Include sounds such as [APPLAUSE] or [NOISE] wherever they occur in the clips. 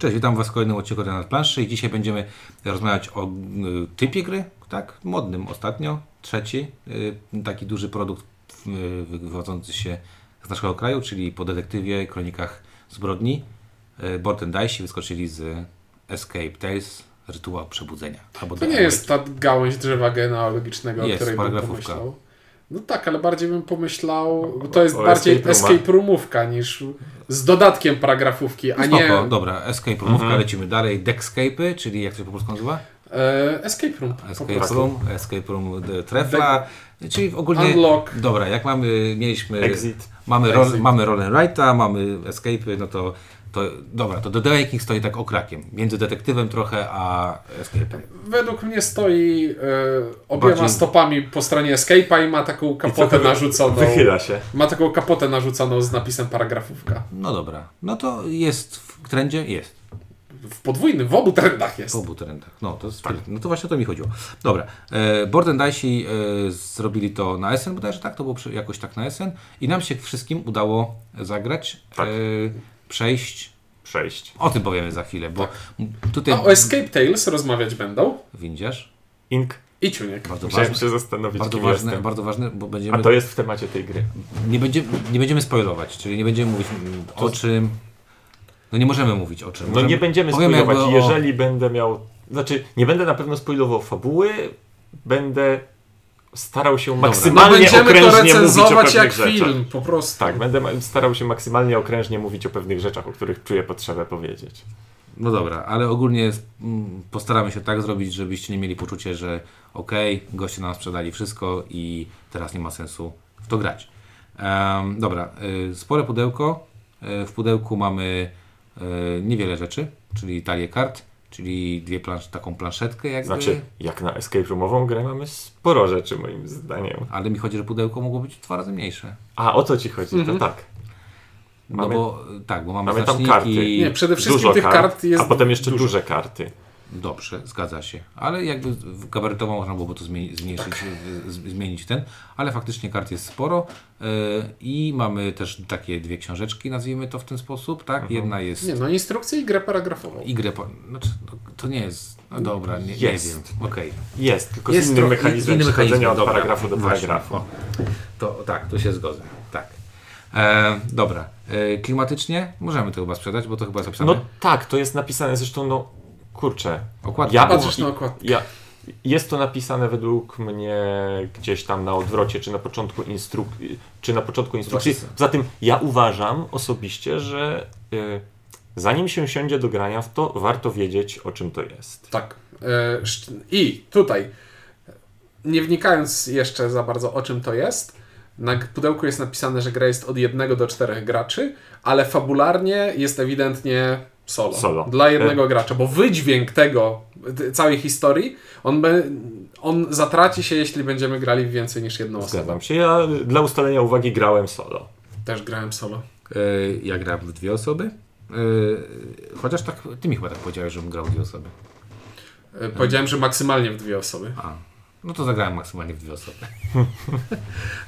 Cześć, witam Was w kolejnym odcinku na planszy i dzisiaj będziemy rozmawiać o y, typie gry, tak, modnym ostatnio, trzeci, y, taki duży produkt y, wywodzący się z naszego kraju, czyli po detektywie, kronikach zbrodni. Board and Dice wyskoczyli z Escape Tales, Rytuał Przebudzenia. To nie jest ta gałąź drzewa genealogicznego, Jest, o której bym pomyślał. No tak, ale bardziej bym pomyślał, bo to jest o bardziej escape escape roomówka niż z dodatkiem paragrafówki, a nie Spoko, dobra, Escape Roomówka, Mhm. lecimy dalej. Deckscape'y, czyli jak to się po polsku nazywa? e, escape room. Escape. Room, Escape Room Trefla, czyli ogólnie... Unlock. Dobra, jak mamy, mieliśmy... Exit. Mamy, roll, Exit. mamy roll and write'a, mamy escape'y, no to, to dobra, to The Ranking stoi tak okrakiem. Między detektywem trochę, a escape'em. Według mnie stoi e, obiema Bardziej- stopami po stronie escape'a i ma taką I kapotę trochę narzuconą. Wychyla się. Ma taką kapotę narzuconą z napisem paragrafówka. No dobra, no to jest w trendzie? Jest. W podwójnym, w obu trendach jest. W obu trendach. No to, jest, no to właśnie o to mi chodziło. Dobra, e, Board and Dice e, zrobili to na SN bodajże, tak? To było przy- jakoś tak na SN i nam się wszystkim udało zagrać, Tak. e, przejść. Przejść. O tym powiemy za chwilę, bo tutaj A o Escape Tales rozmawiać będą windziarz. Ink. i Ciuniek. Bardzo Musiałem ważne, się zastanowić, bardzo ważne, jestem. bardzo ważne, bo będziemy A to jest w temacie tej gry. nie, będzie, nie będziemy spoilować, czyli nie będziemy mówić mm, o czym. No nie możemy mówić o czym. No Możemy- nie będziemy powiemy spoilować. o- Jeżeli będę miał... Znaczy, nie będę na pewno spoilował fabuły, będę starał się No maksymalnie będziemy to okrężnie mówić o recenzować jak rzeczach. film, po prostu. Tak, będę starał się maksymalnie okrężnie mówić o pewnych rzeczach, o których czuję potrzebę powiedzieć. No dobra, ale ogólnie postaramy się tak zrobić, żebyście nie mieli poczucie, że okej, goście nam sprzedali wszystko i teraz nie ma sensu w to grać. Em, dobra, y, spore pudełko. Y, w pudełku mamy y, niewiele rzeczy, czyli talię kart, czyli dwie plansz, taką planszetkę jakby. Znaczy, jak na escape roomową grę mamy sporo rzeczy moim zdaniem. Ale mi chodzi, że pudełko mogło być dwa razy mniejsze. A, o co ci chodzi? Mhm. To tak. No Mamy- bo tak, bo mamy, mamy tam karty. Nie, przede wszystkim Dużo tych kart jest a potem jeszcze dużo. duże karty. Dobrze, zgadza się. Ale jakby w- gabarytowo można byłoby to zmieni- zmniejszyć, Tak. zmienić ten, ale faktycznie kart jest sporo yy, i mamy też takie dwie książeczki, nazwijmy to w ten sposób, tak? Mhm. Jedna jest Nie, no instrukcję i grę paragrafową. i grę, po, znaczy, no, to nie jest, no dobra, nie, nie Jest. wiem, okej. Jest, tylko Jest z innym mechanizmem inny przechodzenia mechanizm, od dobra. paragrafu do paragrafu. O, To tak, to się zgodzę, tak. E, dobra, e, klimatycznie możemy to chyba sprzedać, bo to chyba jest napisane. No tak, to jest napisane zresztą, no kurczę. Okładka. Ja, Patrzysz na okładkę. ja, jest to napisane według mnie gdzieś tam na odwrocie, czy na początku, instruk czy na początku instrukcji. Właśnie. Poza tym ja uważam osobiście, że y, zanim się siądzie do grania w to, warto wiedzieć o czym to jest. Tak. E, I tutaj, nie wnikając jeszcze za bardzo o czym to jest, na pudełku jest napisane, że gra jest od jednego do czterech graczy, ale fabularnie jest ewidentnie solo. Solo. Dla jednego gracza, bo wydźwięk tego, całej historii, on, be, on zatraci się, jeśli będziemy grali w więcej niż jedną osobę. Zgadzam się. Ja dla ustalenia uwagi grałem solo. Też grałem solo. E, ja grałem w dwie osoby. E, chociaż tak, ty mi chyba tak powiedziałeś, żebym grał w dwie osoby. E, Powiedziałem, że maksymalnie w dwie osoby. A, no to zagrałem maksymalnie w dwie osoby.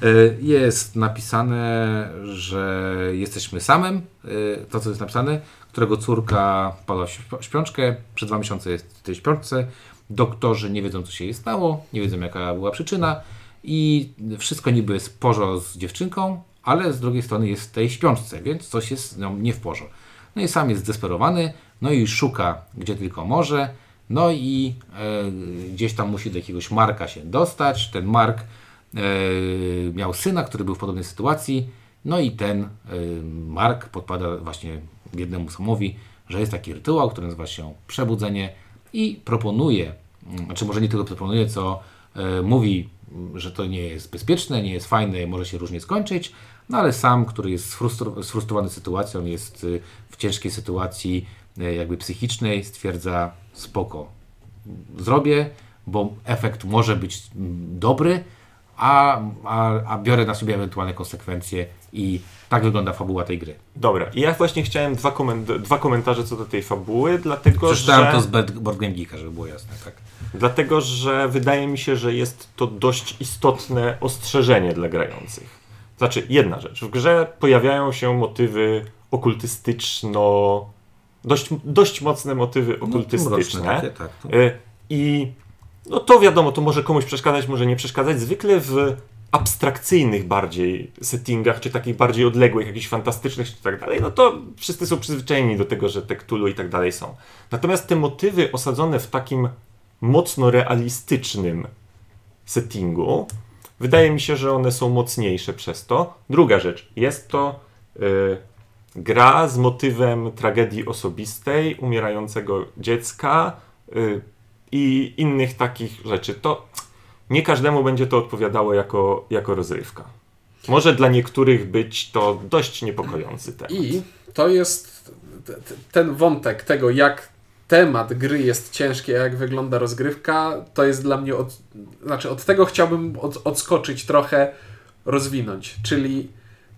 E, [LAUGHS] jest napisane, że jesteśmy samym. e, To, co jest napisane, którego córka padła w śp- śpiączkę. Przez dwa miesiące jest w tej śpiączce. Doktorzy nie wiedzą, co się jej stało, nie wiedzą, jaka była przyczyna. I wszystko niby jest w z dziewczynką, ale z drugiej strony jest w tej śpiączce, więc coś jest z nią nie w porządku. No i sam jest zdesperowany, no i szuka gdzie tylko może. No i e, gdzieś tam musi do jakiegoś Marka się dostać. Ten Mark e, miał syna, który był w podobnej sytuacji. No i ten e, Mark podpada właśnie jednemu samowi, że jest taki rytuał, który nazywa się Przebudzenie i proponuje, mm, znaczy może nie tylko proponuje, co mówi, mm, że to nie jest bezpieczne, nie jest fajne, może się różnie skończyć, no ale sam, który jest sfrustru- sfrustrowany sytuacją, jest y, w ciężkiej sytuacji jakby psychicznej, stwierdza spoko, zrobię, bo efekt może być mm, dobry, a, a, a biorę na siebie ewentualne konsekwencje i tak wygląda fabuła tej gry. Dobra, i ja właśnie chciałem dwa, koment- dwa komentarze co do tej fabuły, dlatego Przeczytałem że... to z Board Game Geeka, żeby było jasne, tak. Dlatego, że wydaje mi się, że jest to dość istotne ostrzeżenie dla grających. Znaczy, jedna rzecz. W grze pojawiają się motywy okultystyczno dość, dość mocne motywy No, okultystyczne. mroczne takie, tak. to- E, I no to wiadomo, to może komuś przeszkadzać, może nie przeszkadzać. Zwykle w abstrakcyjnych bardziej settingach, czy takich bardziej odległych, jakichś fantastycznych, czy tak dalej, no to wszyscy są przyzwyczajeni do tego, że te Cthulhu i tak dalej są. Natomiast te motywy osadzone w takim mocno realistycznym settingu, wydaje mi się, że one są mocniejsze przez to. Druga rzecz, jest to y, gra z motywem tragedii osobistej, umierającego dziecka y, i innych takich rzeczy. To nie każdemu będzie to odpowiadało jako, jako rozrywka. Może dla niektórych być to dość niepokojący temat. I to jest ten wątek tego, jak temat gry jest ciężki, jak wygląda rozgrywka, to jest dla mnie od, znaczy od tego chciałbym od, odskoczyć trochę, rozwinąć. Czyli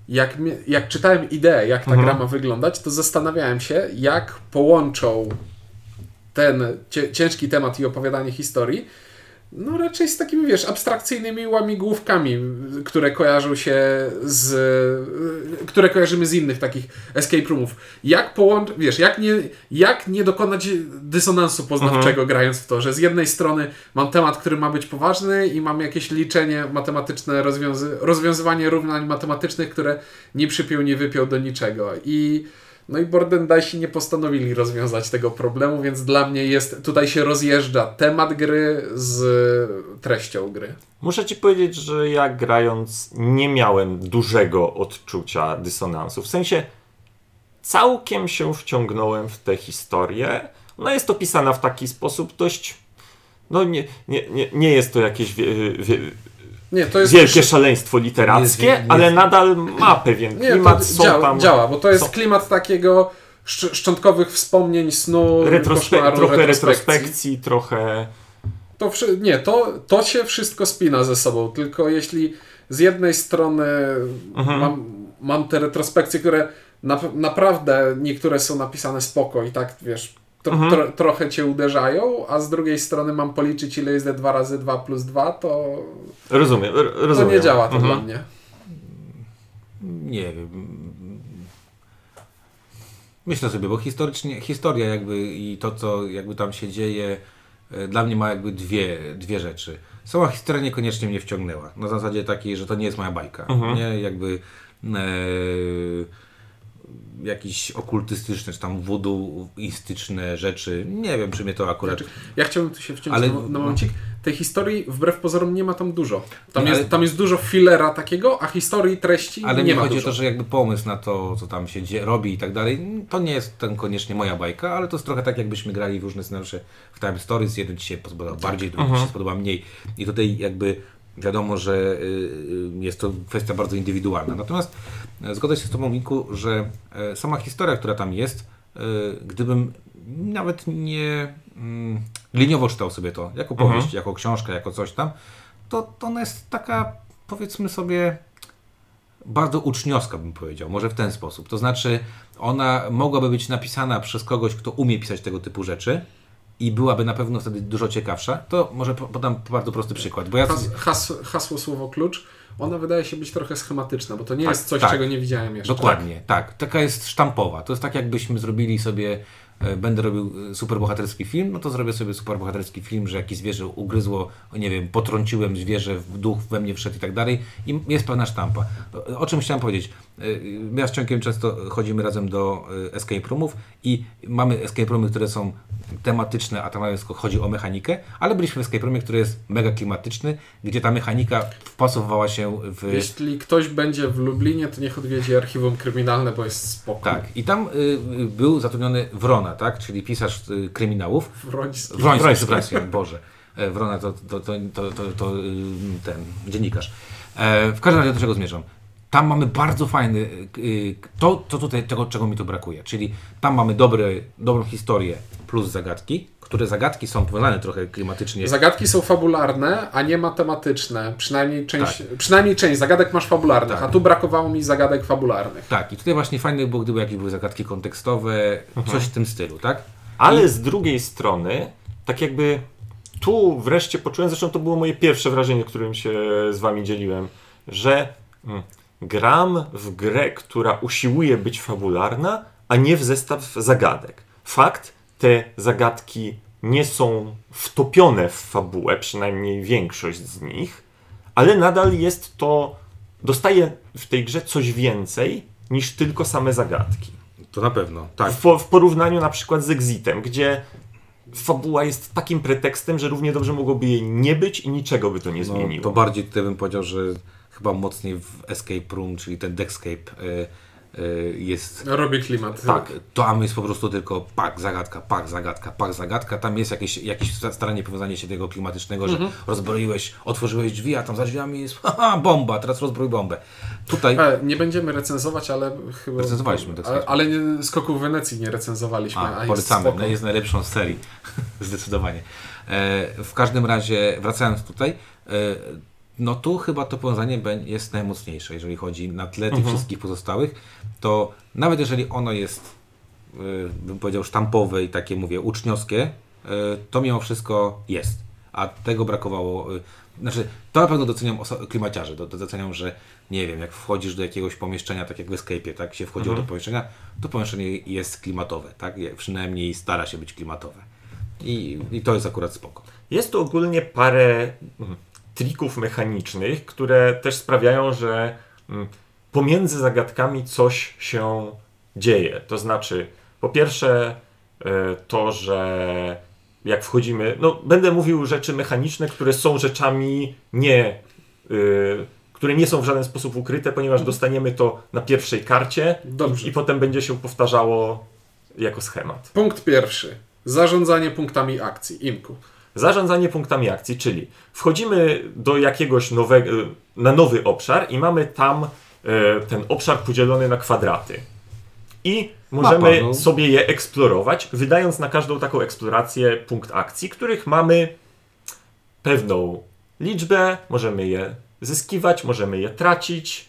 jak, jak czytałem ideę, jak ta Mhm. gra ma wyglądać, to zastanawiałem się, jak połączą ten ciężki temat i opowiadanie historii no raczej z takimi, wiesz, abstrakcyjnymi łamigłówkami, które kojarzą się z... które kojarzymy z innych takich escape roomów. Jak połączyć, wiesz, jak nie, jak nie dokonać dysonansu poznawczego grając w to, że z jednej strony mam temat, który ma być poważny i mam jakieś liczenie matematyczne, rozwiązy rozwiązywanie równań matematycznych, które nie przypiął, nie wypiął do niczego. I no i Bordendasi nie postanowili rozwiązać tego problemu, więc dla mnie jest, tutaj się rozjeżdża temat gry z treścią gry. Muszę ci powiedzieć, że ja grając nie miałem dużego odczucia dysonansu. W sensie całkiem się wciągnąłem w tę historię. Ona jest opisana w taki sposób dość. No nie, nie, nie, nie jest to jakieś wie, wie, Nie, to jest wielkie szaleństwo literackie, Nie nie ale nadal ma pewien Nie, klimat. to są działa, tam działa, bo to jest są- klimat takiego szczątkowych wspomnień, snu, retrospe- trochę retrospekcji. retrospekcji, trochę. To nie, to, to się wszystko spina ze sobą, tylko jeśli z jednej strony Mhm. mam, mam te retrospekcje, które na, naprawdę niektóre są napisane spoko i tak, wiesz, tro, Mhm. tro, trochę cię uderzają, a z drugiej strony mam policzyć ile jest 2 razy 2 plus 2, to, Rozumiem, r- to rozumiem. nie działa to Mhm. dla mnie. Nie wiem. Myślę sobie, bo historycznie, historia jakby i to, co jakby tam się dzieje, e, dla mnie ma jakby dwie, dwie rzeczy. Sama historia niekoniecznie mnie wciągnęła. Na zasadzie takiej, że to nie jest moja bajka. Mhm. Nie, jakby jakieś okultystyczne, czy tam wuduistyczne rzeczy. Nie wiem, czy mnie to akurat... Ja chciałbym tu się wciąć Ale- na, na momencik. Tej historii wbrew pozorom nie ma tam dużo. Tam, Nie, jest, ale- tam jest dużo fillera takiego, a historii, treści Ale nie ma chodzi dużo. o to, że jakby pomysł na to, co tam się dzie- robi i tak dalej, to nie jest ten koniecznie moja bajka, ale to jest trochę tak, jakbyśmy grali w różne scenariusze w Time Stories. Jeden ci się podobał bardziej, drugi ci się spodoba mniej. I tutaj jakby wiadomo, że y, y, jest to kwestia bardzo indywidualna. Natomiast e, zgodzę się z Tobą, Miku, że e, sama historia, która tam jest, e, gdybym nawet nie mm, liniowo czytał sobie to, jako powieść, jako książkę, jako coś tam, to, to ona jest taka, powiedzmy sobie, bardzo uczniowska, bym powiedział, może w ten sposób. To znaczy, ona mogłaby być napisana przez kogoś, kto umie pisać tego typu rzeczy i byłaby na pewno wtedy dużo ciekawsza. To może po- podam bardzo prosty przykład, bo ja... Has, hasło, hasło, słowo klucz, ona wydaje się być trochę schematyczna, bo to nie Tak, jest coś, tak. czego nie widziałem jeszcze. Dokładnie, tak. Taka jest sztampowa. To jest tak, jakbyśmy zrobili sobie, e, będę robił e, superbohaterski film, no to zrobię sobie superbohaterski film, że jakieś zwierzę ugryzło, nie wiem, potrąciłem zwierzę, w duch we mnie wszedł i tak dalej i jest pewna sztampa. O czym chciałem powiedzieć? E, Ja z Ciąkiem często chodzimy razem do e, escape roomów i mamy escape roomy, które są tematyczne, a tam chodzi o mechanikę, ale byliśmy w escape roomie, który jest mega klimatyczny, gdzie ta mechanika wpasowywała się w... Jeśli ktoś będzie w Lublinie, to niech odwiedzi archiwum kryminalne, bo jest spoko. Tak, i tam y, y, był zatrudniony Wrona, tak? czyli pisarz y, kryminałów. Wroński. Wroński, Wroński. Boże. E, Wrona to, to, to, to, to, to y, ten dziennikarz. E, w każdym razie do czego zmierzam? Tam mamy bardzo fajny, y, y, to, to tutaj tego, czego mi tu brakuje, czyli tam mamy dobry, dobrą historię plus zagadki, które zagadki są powiązane trochę klimatycznie. Zagadki są fabularne, a nie matematyczne. Przynajmniej część, przynajmniej część zagadek masz fabularnych, Tak. a tu brakowało mi zagadek fabularnych. Tak, i tutaj właśnie fajne było, gdyby jakieś były zagadki kontekstowe, coś w tym stylu, tak? Ale z drugiej strony, tak jakby tu wreszcie poczułem, zresztą to było moje pierwsze wrażenie, którym się z wami dzieliłem, że mm, gram w grę, która usiłuje być fabularna, a nie w zestaw zagadek. Fakt, te zagadki nie są wtopione w fabułę, przynajmniej większość z nich, ale nadal jest to, dostaje w tej grze coś więcej niż tylko same zagadki. To na pewno, tak. W, w porównaniu na przykład z Exitem, gdzie fabuła jest takim pretekstem, że równie dobrze mogłoby jej nie być i niczego by to nie No, zmieniło. to bardziej tutaj bym powiedział, że chyba mocniej w Escape Room, czyli ten Deckscape y, y, jest Robi klimat. Tak, tam jest po prostu tylko pak, zagadka, pak, zagadka, pak, zagadka. Tam jest jakieś, jakieś staranie powiązanie się tego klimatycznego, że rozbroiłeś, otworzyłeś drzwi, a tam za drzwiami jest [LAUGHS] haha, bomba, teraz rozbrój bombę. Tutaj E, nie będziemy recenzować, ale chyba. Recenzowaliśmy tak ale, ale nie, skoków Wenecji nie recenzowaliśmy. A, a, jest polecamy, spoko. no, jest najlepszą z serii, [LAUGHS] zdecydowanie. E, w każdym razie, wracając tutaj, e, no tu chyba to powiązanie jest najmocniejsze, jeżeli chodzi na tle tych wszystkich pozostałych, to nawet jeżeli ono jest, e, bym powiedział, sztampowe i takie, mówię, uczniowskie, e, to mimo wszystko jest. A tego brakowało. e, Znaczy, to na pewno doceniam klimaciarze. Do, doceniam, że nie wiem, jak wchodzisz do jakiegoś pomieszczenia, tak jak w Escape'ie, tak się wchodziło do pomieszczenia, to pomieszczenie jest klimatowe, tak? Przynajmniej stara się być klimatowe. I, I to jest akurat spoko. Jest tu ogólnie parę mm, trików mechanicznych, które też sprawiają, że mm, pomiędzy zagadkami coś się dzieje. To znaczy, po pierwsze, e, to, że jak wchodzimy, no będę mówił rzeczy mechaniczne, które są rzeczami nie, y, które nie są w żaden sposób ukryte, ponieważ dostaniemy to na pierwszej karcie Dobrze. i potem będzie się powtarzało jako schemat. Punkt pierwszy. Zarządzanie punktami akcji. Inku. Zarządzanie punktami akcji, czyli wchodzimy do jakiegoś nowego, na nowy obszar i mamy tam e, ten obszar podzielony na kwadraty. I możemy Mapa, no. sobie je eksplorować, wydając na każdą taką eksplorację punkt akcji, których mamy pewną liczbę, możemy je zyskiwać, możemy je tracić.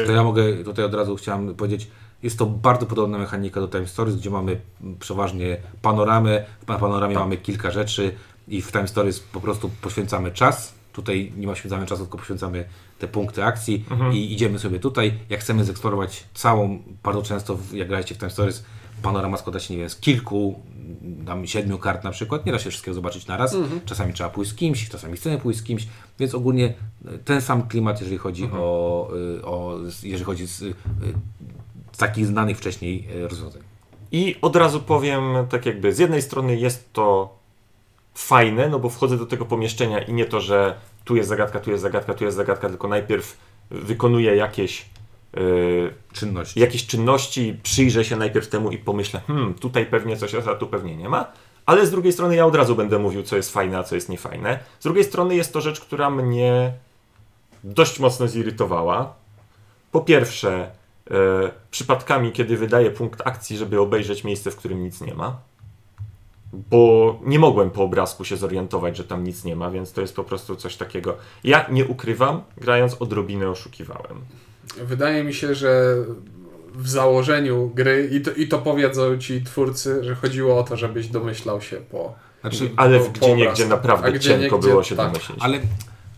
E, To ja mogę tutaj od razu chciałem powiedzieć, jest to bardzo podobna mechanika do Time Stories, gdzie mamy przeważnie panoramę, na panoramie Tak. mamy kilka rzeczy i w Time Stories po prostu poświęcamy czas. Tutaj nie poświęcamy czasu, tylko poświęcamy te punkty akcji Mhm. i idziemy sobie tutaj. Jak chcemy zeksplorować całą, bardzo często jak graliście w Time Stories, panorama składa się, nie wiem, z kilku, tam siedmiu kart na przykład. Nie da się wszystkiego zobaczyć na raz. Czasami trzeba pójść z kimś, czasami chcemy pójść z kimś, więc ogólnie e, ten sam klimat, jeżeli chodzi o, y, o, jeżeli chodzi z, y, z takich znanych wcześniej rozwiązań. I od razu powiem, tak jakby z jednej strony jest to fajne, no bo wchodzę do tego pomieszczenia i nie to, że tu jest zagadka, tu jest zagadka, tu jest zagadka, tylko najpierw wykonuję jakieś, yy, Czynności. jakieś czynności, przyjrzę się najpierw temu i pomyślę, hmm, tutaj pewnie coś jest, a tu pewnie nie ma. Ale z drugiej strony ja od razu będę mówił, co jest fajne, a co jest niefajne. Z drugiej strony jest to rzecz, która mnie dość mocno zirytowała. Po pierwsze, e, przypadkami, kiedy wydaję punkt akcji, żeby obejrzeć miejsce, w którym nic nie ma. Bo nie mogłem po obrazku się zorientować, że tam nic nie ma, więc to jest po prostu coś takiego. Ja nie ukrywam, grając odrobinę oszukiwałem. Wydaje mi się, że w założeniu gry, i to, i to powiedzą ci twórcy, że chodziło o to, żebyś domyślał się po. Znaczy, Ale po- w gdzie nie, gdzie naprawdę gdzie cienko niegdzie- było się tak. domyślić. ale,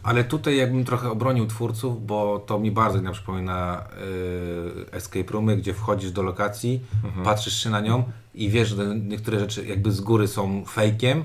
ale tutaj jakbym trochę obronił twórców, bo to mi bardzo na przypomina y, escape roomy, gdzie wchodzisz do lokacji, Mhm. patrzysz się na nią i wiesz, że niektóre rzeczy jakby z góry są fejkiem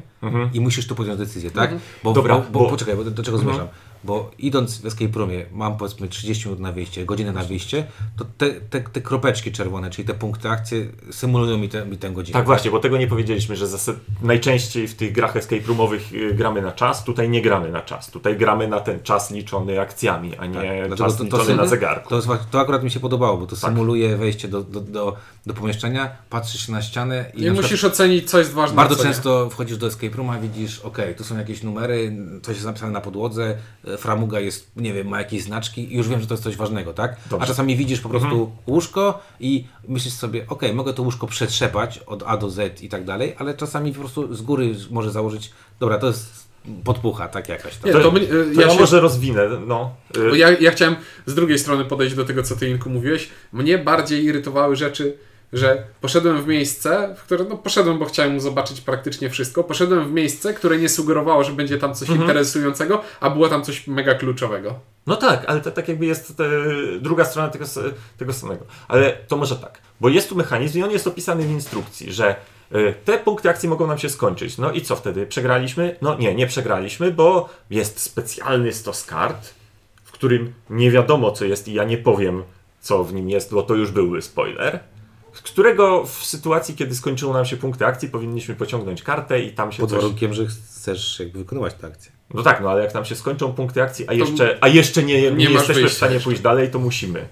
i musisz tu podjąć decyzję, tak? Bo, Mhm. Dobra, bo, bo, bo- poczekaj, bo do, do czego Mhm. zmierzam? Bo idąc w escape roomie, mam powiedzmy 30 minut na wyjście, godzinę na wyjście, to te, te, te kropeczki czerwone, czyli te punkty akcji symulują mi, te, mi tę godzinę. Tak właśnie, bo tego nie powiedzieliśmy, że zasad... najczęściej w tych grach escape roomowych y, gramy na czas, tutaj nie gramy na czas. Tutaj gramy na ten czas liczony akcjami, a nie Tak, czas to- to liczony na zegarku. To, to akurat mi się podobało, bo to Tak. symuluje wejście do, do, do, do pomieszczenia, patrzysz na ścianę i, I na przykład musisz ocenić, co jest ważne. bardzo często wchodzisz do escape rooma, widzisz, ok, tu są jakieś numery, coś jest napisane na podłodze, framuga jest, nie wiem, ma jakieś znaczki i już wiem, że to jest coś ważnego, tak? Dobrze. Mhm. A czasami widzisz po prostu łóżko i myślisz sobie, ok, mogę to łóżko przetrzepać od A do Z i tak dalej, ale czasami po prostu z góry może założyć, dobra, to jest podpucha, tak jakaś tam. Nie, To, to, mnie- to ja ja się może rozwinę, no. Bo ja, ja chciałem z drugiej strony podejść do tego, co ty Inku mówiłeś. Mnie bardziej irytowały rzeczy, że poszedłem w miejsce, w które no poszedłem, bo chciałem zobaczyć praktycznie wszystko. Poszedłem w miejsce, które nie sugerowało, że będzie tam coś interesującego, a było tam coś mega kluczowego. No tak, ale to tak jakby jest e, druga strona tego, tego samego. Ale to może tak, bo jest tu mechanizm i on jest opisany w instrukcji, że y, te punkty akcji mogą nam się skończyć. No i co wtedy? Przegraliśmy? No nie, nie przegraliśmy, bo jest specjalny stos kart, w którym nie wiadomo co jest i ja nie powiem co w nim jest, bo to już byłby spoiler. Z którego w sytuacji, kiedy skończyły nam się punkty akcji, powinniśmy pociągnąć kartę i tam się Pod coś... warunkiem, że chcesz jakby wykonywać tę akcję. No tak, no ale jak nam się skończą punkty akcji, a jeszcze, a jeszcze nie, nie, nie jesteśmy w wyjścia stanie jeszcze. pójść dalej, to musimy.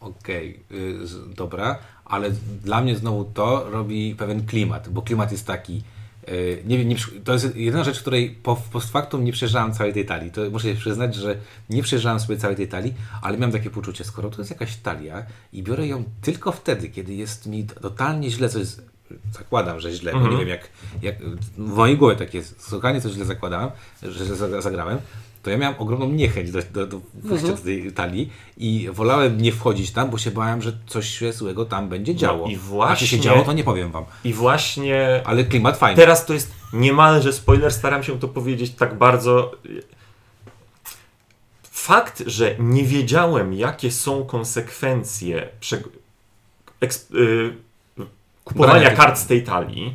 Okej, y, z- dobra, ale dla mnie znowu to robi pewien klimat, bo klimat jest taki. Y, nie nie, to jest jedyna rzecz, której po, post factum nie przejeżdżałem całej tej talii. To muszę się przyznać, że nie przejeżdżałem sobie całej tej talii, ale miałem takie poczucie, skoro to jest jakaś talia i biorę ją tylko wtedy, kiedy jest mi totalnie źle coś. Zakładam, że źle, bo nie wiem jak, jak. W mojej głowie tak jest. Słuchanie, co źle zakładałem, że zagra- zagrałem. To ja miałem ogromną niechęć do, do, do wejścia do tej talii i wolałem nie wchodzić tam, bo się bałem, że coś się złego tam będzie działo. i A czy właśnie- się działo, to nie powiem wam. I właśnie Ale klimat fajny. teraz to jest niemalże spoiler, staram się to powiedzieć tak bardzo. Fakt, że nie wiedziałem, jakie są konsekwencje prze... eks... y... kupowania kart z tej talii,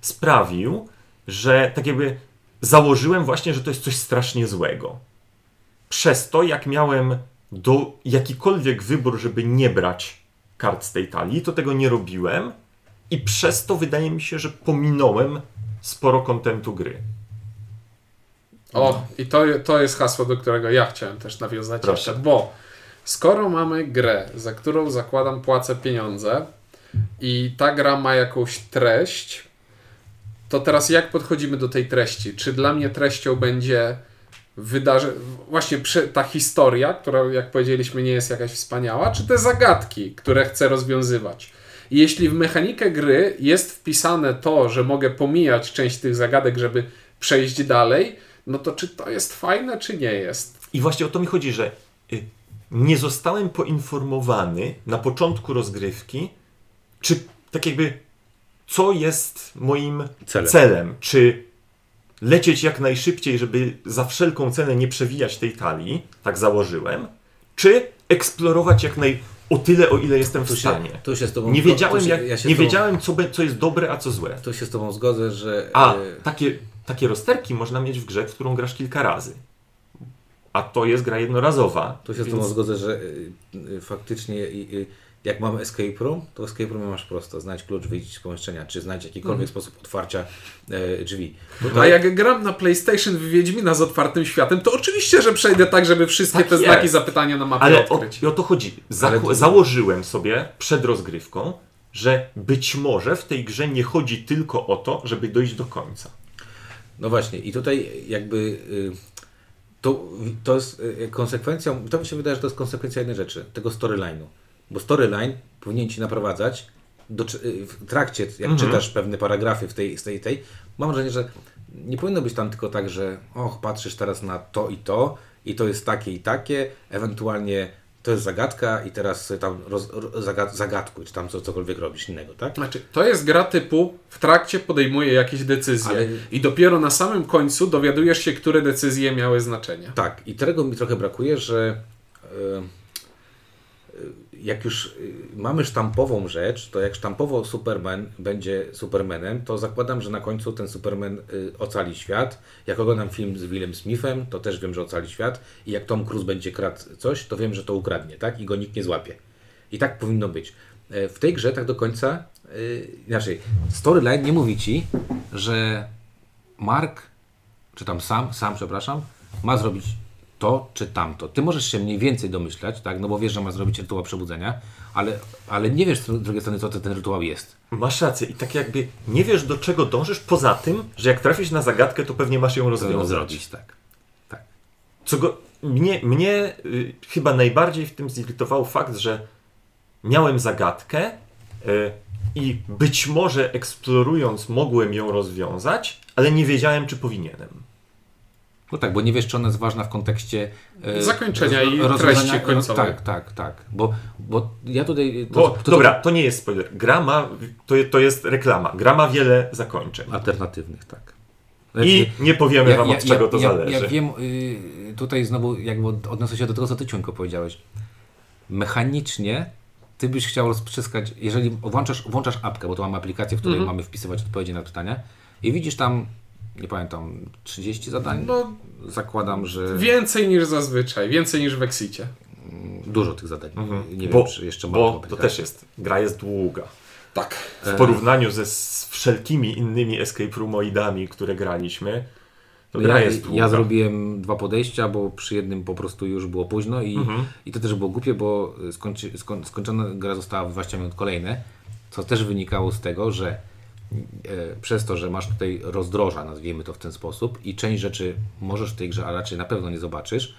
sprawił, że tak jakby założyłem właśnie, że to jest coś strasznie złego. Przez to, jak miałem do jakikolwiek wybór, żeby nie brać kart z tej talii, to tego nie robiłem i przez to wydaje mi się, że pominąłem sporo kontentu gry. O, i to, to jest hasło, do którego ja chciałem też nawiązać Proszę. jeszcze, bo skoro mamy grę, za którą zakładam płacę pieniądze i ta gra ma jakąś treść, to teraz jak podchodzimy do tej treści? Czy dla mnie treścią będzie wydarzenie, właśnie ta historia, która jak powiedzieliśmy nie jest jakaś wspaniała, czy te zagadki, które chcę rozwiązywać? Jeśli w mechanikę gry jest wpisane to, że mogę pomijać część tych zagadek, żeby przejść dalej, no to czy to jest fajne, czy nie jest? I właśnie o to mi chodzi, że y, nie zostałem poinformowany na początku rozgrywki, czy tak jakby co jest moim Celem. celem. Czy lecieć jak najszybciej, żeby za wszelką cenę nie przewijać tej talii, tak założyłem, czy eksplorować jak naj... o tyle, o ile jestem w się, stanie. tu się z tobą Nie wiedziałem, się, jak, ja się nie z tobą, wiedziałem co, be, co jest dobre, a co złe. Tu się z tobą zgodzę, że. A, y, takie, takie rozterki można mieć w grze, w którą grasz kilka razy. A to jest gra jednorazowa. Tu się z więc- tobą zgodzę, że y, y, faktycznie y, y, jak mamy escape room, to escape room masz prosto. Znajdź klucz, wyjść z pomieszczenia, czy znajdź jakikolwiek sposób otwarcia e, drzwi. A jak gram na PlayStation w Wiedźmina z otwartym światem, to oczywiście, że przejdę tak, żeby wszystkie Tak te jest. znaki zapytania na mapie Ale o, odkryć. i o to chodzi. Za, to- Założyłem sobie przed rozgrywką, że być może w tej grze nie chodzi tylko o to, żeby dojść do końca. No właśnie, i tutaj jakby y, to, to jest y, konsekwencją, to mi się wydaje, że to jest konsekwencja jednej rzeczy, tego storyline'u. Bo storyline powinien ci naprowadzać do, y, w trakcie, jak Mhm. czytasz pewne paragrafy w tej, z tej, tej, mam wrażenie, że nie powinno być tam tylko tak, że och, patrzysz teraz na to i to i to jest takie i takie, ewentualnie to jest zagadka i teraz tam roz, roz, zagad, zagadkuj, czy tam co, cokolwiek robisz innego, tak? Znaczy, to jest gra typu w trakcie podejmuję jakieś decyzje Ale- i dopiero na samym końcu dowiadujesz się, które decyzje miały znaczenie. Tak, i tego mi trochę brakuje, że e, jak już e, mamy sztampową rzecz, to jak sztampowo Superman będzie Supermanem, to zakładam, że na końcu ten Superman e, ocali świat. Jak oglądam film z Willem Smithem, to też wiem, że ocali świat. I jak Tom Cruise będzie kradł coś, to wiem, że to ukradnie, tak? I go nikt nie złapie. I tak powinno być. E, W tej grze tak do końca, e, inaczej, storyline nie mówi ci, że Mark czy tam sam, sam, przepraszam, ma zrobić to czy tamto. Ty możesz się mniej więcej domyślać, tak, no bo wiesz, że ma zrobić rytuał przebudzenia, ale, ale nie wiesz z drugiej strony, co ten rytuał jest. Masz rację i tak jakby nie wiesz do czego dążysz, poza tym, że jak trafisz na zagadkę, to pewnie masz ją rozwiązać. zrobić, tak. Tak. Co go, mnie, mnie y, chyba najbardziej w tym zirytował fakt, że miałem zagadkę y, i być może eksplorując mogłem ją rozwiązać, ale nie wiedziałem, czy powinienem. No tak, bo nie wiesz, czy ona jest ważna w kontekście e, Zakończenia i treści końcowej. Tak, tak, tak. Bo, bo ja tutaj... To, Bo, to, to, dobra, to nie jest spoiler. Gra ma, to, to jest reklama. Gra ma wiele zakończeń. Alternatywnych, tak. I nie powiemy wam od czego to ja, zależy. Ja wiem, y, tutaj znowu jakby od- odniosę się do tego, co ty ciągle powiedziałeś. Mechanicznie ty byś chciał rozprzeskać, jeżeli włączasz, włączasz apkę, bo to mamy aplikację, w której Mhm. mamy wpisywać odpowiedzi na pytania i widzisz tam, nie pamiętam, 30 zadań? No, Zakładam, że więcej niż zazwyczaj, więcej niż w Exicie. dużo tych zadań. Nie bo, wiem, czy jeszcze mam tą bo to też jest. Gra jest długa. Tak. W porównaniu ze z wszelkimi innymi escape roomoidami, które graliśmy, to gra Ja, jest długa. ja zrobiłem dwa podejścia, bo przy jednym po prostu już było późno i, Mhm. i to też było głupie, bo skończy, skoń, skończona gra została w 20 minut kolejne, co też wynikało z tego, że przez to, że masz tutaj rozdroża, nazwijmy to w ten sposób, i część rzeczy możesz w tej grze, a raczej na pewno nie zobaczysz,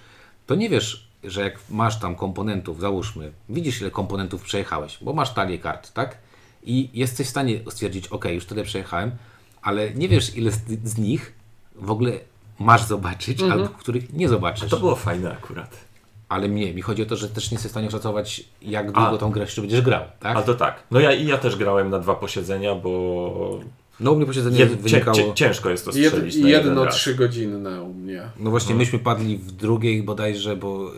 to nie wiesz, że jak masz tam komponentów, załóżmy, widzisz ile komponentów przejechałeś, bo masz talię kart, tak? I jesteś w stanie stwierdzić, ok, już tyle przejechałem, ale nie wiesz ile z, z nich w ogóle masz zobaczyć, albo których nie zobaczysz. To było fajne akurat. Ale mnie, mi chodzi o to, że też nie jesteś w stanie oszacować, jak długo A. tą grę jeszcze będziesz grał, tak? Ale to tak. No ja i ja też grałem na dwa posiedzenia, bo No u mnie posiedzenie jed, wynikało... cię, ciężko jest to Jed, strzelić na jeden jedno trzygodzinne u mnie. No właśnie, myśmy padli w drugiej bodajże, bo y,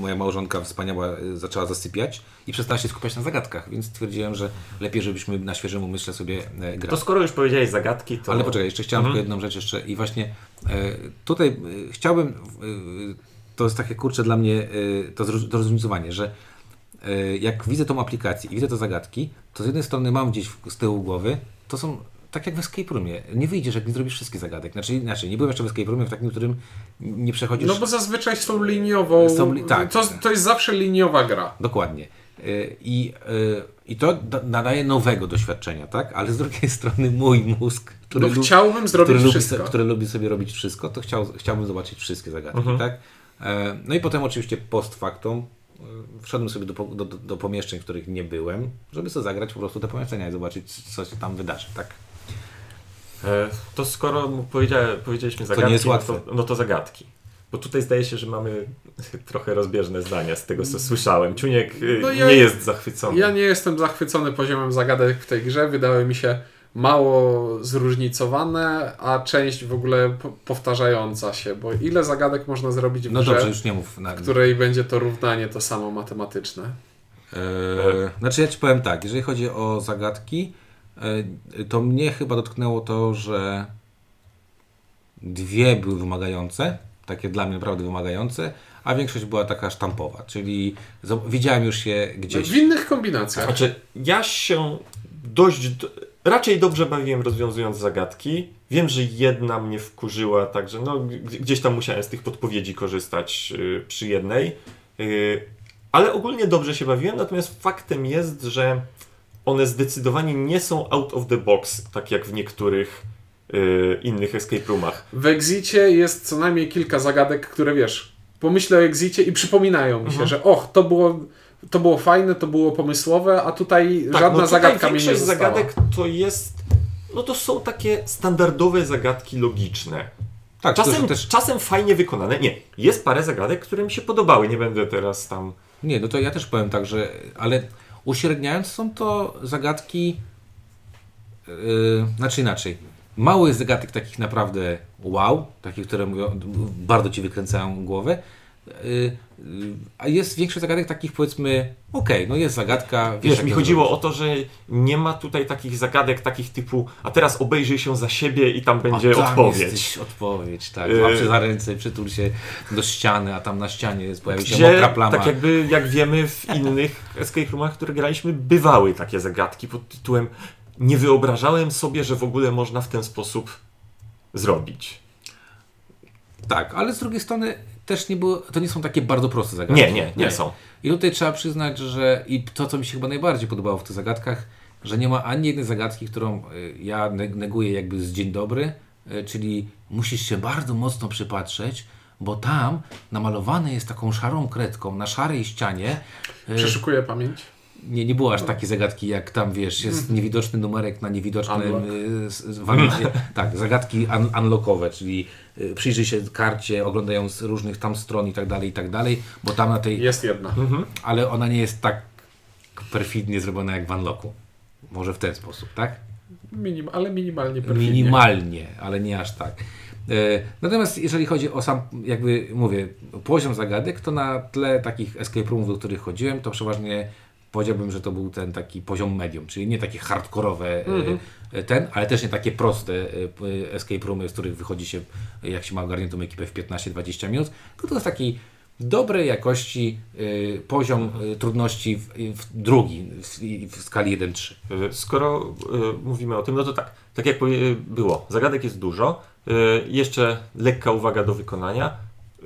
moja małżonka wspaniała y, zaczęła zasypiać i przestała się skupiać na zagadkach, więc stwierdziłem, że lepiej, żebyśmy na świeżym umyśle sobie grali. To skoro już powiedziałeś zagadki, to... Ale poczekaj, jeszcze chciałem tylko jedną rzecz jeszcze i właśnie e, tutaj e, chciałbym, to jest takie kurcze dla mnie e, to, to że e, jak widzę tą aplikację i widzę te zagadki, to z jednej strony mam gdzieś z tyłu głowy, to są tak jak w Escape Roomie. Nie wyjdziesz, jak nie zrobisz wszystkich zagadek. Znaczy, inaczej, nie byłem jeszcze w Escape Roomie, w takim, w którym nie przechodzisz... No bo zazwyczaj są liniową. Są li- tak. to, to jest zawsze liniowa gra. Dokładnie. Y, I, y, I to da- nadaje nowego doświadczenia, tak? Ale z drugiej [LAUGHS] strony mój mózg, który, No chciałbym zrobić który, lubi, wszystko. so- który lubi sobie robić wszystko, to chciał, chciałbym zobaczyć wszystkie zagadki, tak? E, No i potem oczywiście post factum y, wszedłem sobie do, do, do, pomieszczeń, w których nie byłem, żeby sobie zagrać po prostu te pomieszczenia i zobaczyć, co się tam wydarzy, tak? E, To skoro powiedzieliśmy zagadki, nie jest no, łatwe. to, no to zagadki. Bo tutaj zdaje się, że mamy [LAUGHS] trochę rozbieżne zdania z tego, co słyszałem. Ciuniek No ja- nie jest zachwycony. Ja nie jestem zachwycony poziomem zagadek w tej grze. Wydały mi się mało zróżnicowane, a część w ogóle po- powtarzająca się. Bo ile zagadek można zrobić w No grze, dobrze, już nie mów. Na, w której będzie to równanie to samo matematyczne? E, znaczy ja Ci powiem tak, jeżeli chodzi o zagadki, e, to mnie chyba dotknęło to, że dwie były wymagające, takie dla mnie naprawdę wymagające, a większość była taka sztampowa, czyli widziałem już je gdzieś. W innych kombinacjach. Znaczy, ja się dość, raczej dobrze bawiłem rozwiązując zagadki. Wiem, że jedna mnie wkurzyła, także no, gdzieś tam musiałem z tych podpowiedzi korzystać y, przy jednej. Y, ale ogólnie dobrze się bawiłem, natomiast faktem jest, że one zdecydowanie nie są out of the box, tak jak w niektórych y, innych escape roomach. W Exicie jest co najmniej kilka zagadek, które wiesz, pomyślę o Exicie i przypominają mi Mhm. się, że och, to było, to było fajne, to było pomysłowe, a tutaj Tak, żadna no tutaj zagadka mi nie większość została. zagadek to jest, no to są takie standardowe zagadki logiczne. tak, Czasem, też. czasem fajnie wykonane. Nie, jest parę zagadek, które mi się podobały. Nie będę teraz tam. Nie, no to ja też powiem tak, że. Ale uśredniając, są to zagadki. Yy, znaczy inaczej. Mało jest zagadek takich naprawdę wow, takich, które mówią, bardzo ci wykręcają głowę. Yy, a jest większość zagadek takich powiedzmy, okej, no jest zagadka. Wiesz, jak mi chodziło zrobić. o to, że nie ma tutaj takich zagadek, takich typu, a teraz obejrzyj się za siebie i tam będzie A tam odpowiedź. Odpowiedź, tak. Złap się za ręce, przytul się do ściany, a tam na ścianie jest, pojawi się Gdzie, mokra plama. tak jakby, jak wiemy, w innych escape roomach, które graliśmy, bywały takie zagadki pod tytułem nie wyobrażałem sobie, że w ogóle można w ten sposób zrobić. Tak, ale z drugiej strony też nie było, to nie są takie bardzo proste zagadki. Nie, nie, nie są. I tutaj trzeba przyznać, że i to, co mi się chyba najbardziej podobało w tych zagadkach, że nie ma ani jednej zagadki, którą y, ja neg- neguję jakby z dzień dobry, y, czyli musisz się bardzo mocno przypatrzeć, bo tam namalowane jest taką szarą kredką na szarej ścianie. y, Przeszukuję pamięć. Nie, nie było aż takiej zagadki, jak tam wiesz, jest niewidoczny numerek na niewidocznym. Unlock. y, [LAUGHS] tak, zagadki un, unlockowe, czyli y, przyjrzyj się karcie, oglądając różnych tam stron i tak dalej, i tak dalej, bo tam na tej. Jest jedna. Mhm. Ale ona nie jest tak perfidnie zrobiona jak w Unlocku. Może w ten sposób, tak? Minim, ale minimalnie perfidnie. Minimalnie, ale nie aż tak. E, Natomiast jeżeli chodzi o sam, jakby mówię, poziom zagadek, to na tle takich escape roomów, do których chodziłem, to przeważnie powiedziałbym, że to był ten taki poziom medium, czyli nie takie hardkorowe Mhm. e, ten, ale też nie takie proste e, escape roomy, z których wychodzi się, e, jak się ma ogarniętą ekipę w 15-20 minut, tylko to jest taki dobrej jakości e, poziom e, trudności w, w drugi w, w skali 1-3. Y, Skoro y, mówimy o tym, no to tak, tak jak było, zagadek jest dużo, y, jeszcze lekka uwaga do wykonania.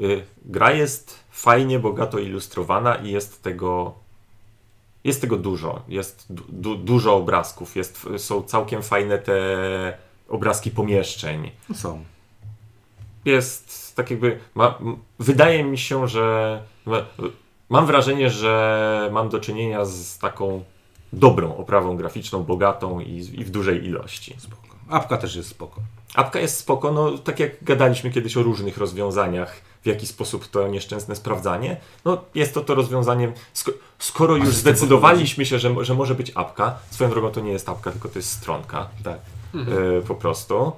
Y, gra jest fajnie, bogato ilustrowana i jest tego, jest tego dużo. Jest du, du, dużo obrazków, jest, są całkiem fajne te obrazki pomieszczeń. Są. jest tak jakby. Ma, wydaje mi się, że. ma- Mam wrażenie, że mam do czynienia z taką dobrą oprawą graficzną, bogatą i, i w dużej ilości. Spoko. Apka też jest spoko. Apka jest spoko, no tak jak gadaliśmy kiedyś o różnych rozwiązaniach, w jaki sposób to nieszczęsne sprawdzanie, no jest to to rozwiązanie, sko- skoro już zdecydowaliśmy się, że, że może być apka, swoją drogą to nie jest apka, tylko to jest stronka, Tak. e, po prostu,